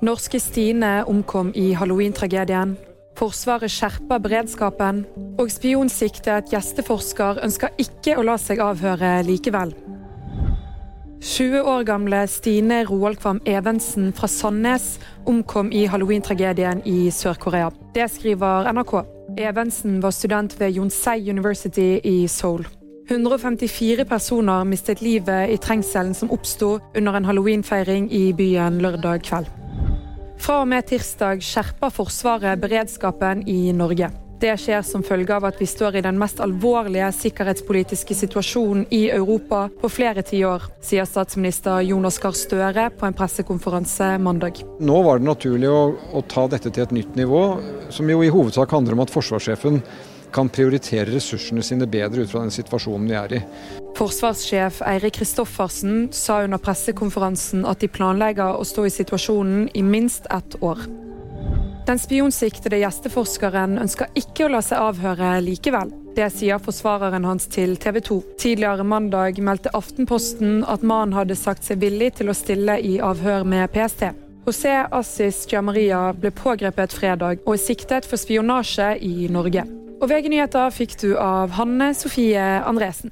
Norske Stine omkom i halloweentragedien. Forsvaret skjerper beredskapen. Og spionsiktet gjesteforsker ønsker ikke å la seg avhøre likevel. 20 år gamle Stine Roaldkvam Evensen fra Sandnes omkom i halloweentragedien i Sør-Korea. Det skriver NRK. Evensen var student ved Yonsei University i Seoul. 154 personer mistet livet i trengselen som oppsto under en halloweenfeiring i byen lørdag kveld. Fra og med tirsdag skjerper Forsvaret beredskapen i Norge. Det skjer som følge av at vi står i den mest alvorlige sikkerhetspolitiske situasjonen i Europa på flere tiår, sier statsminister Jonas Gahr Støre på en pressekonferanse mandag. Nå var det naturlig å, å ta dette til et nytt nivå, som jo i hovedsak handler om at forsvarssjefen kan prioritere ressursene sine bedre ut fra den situasjonen vi er i. Forsvarssjef Eirik Kristoffersen sa under pressekonferansen at de planlegger å stå i situasjonen i minst ett år. Den spionsiktede gjesteforskeren ønsker ikke å la seg avhøre likevel. Det sier forsvareren hans til TV 2. Tidligere mandag meldte Aftenposten at mannen hadde sagt seg villig til å stille i avhør med PST. José Assis Jamaria ble pågrepet fredag og er siktet for spionasje i Norge. Og VG-nyheter fikk du av Hanne Sofie Andresen.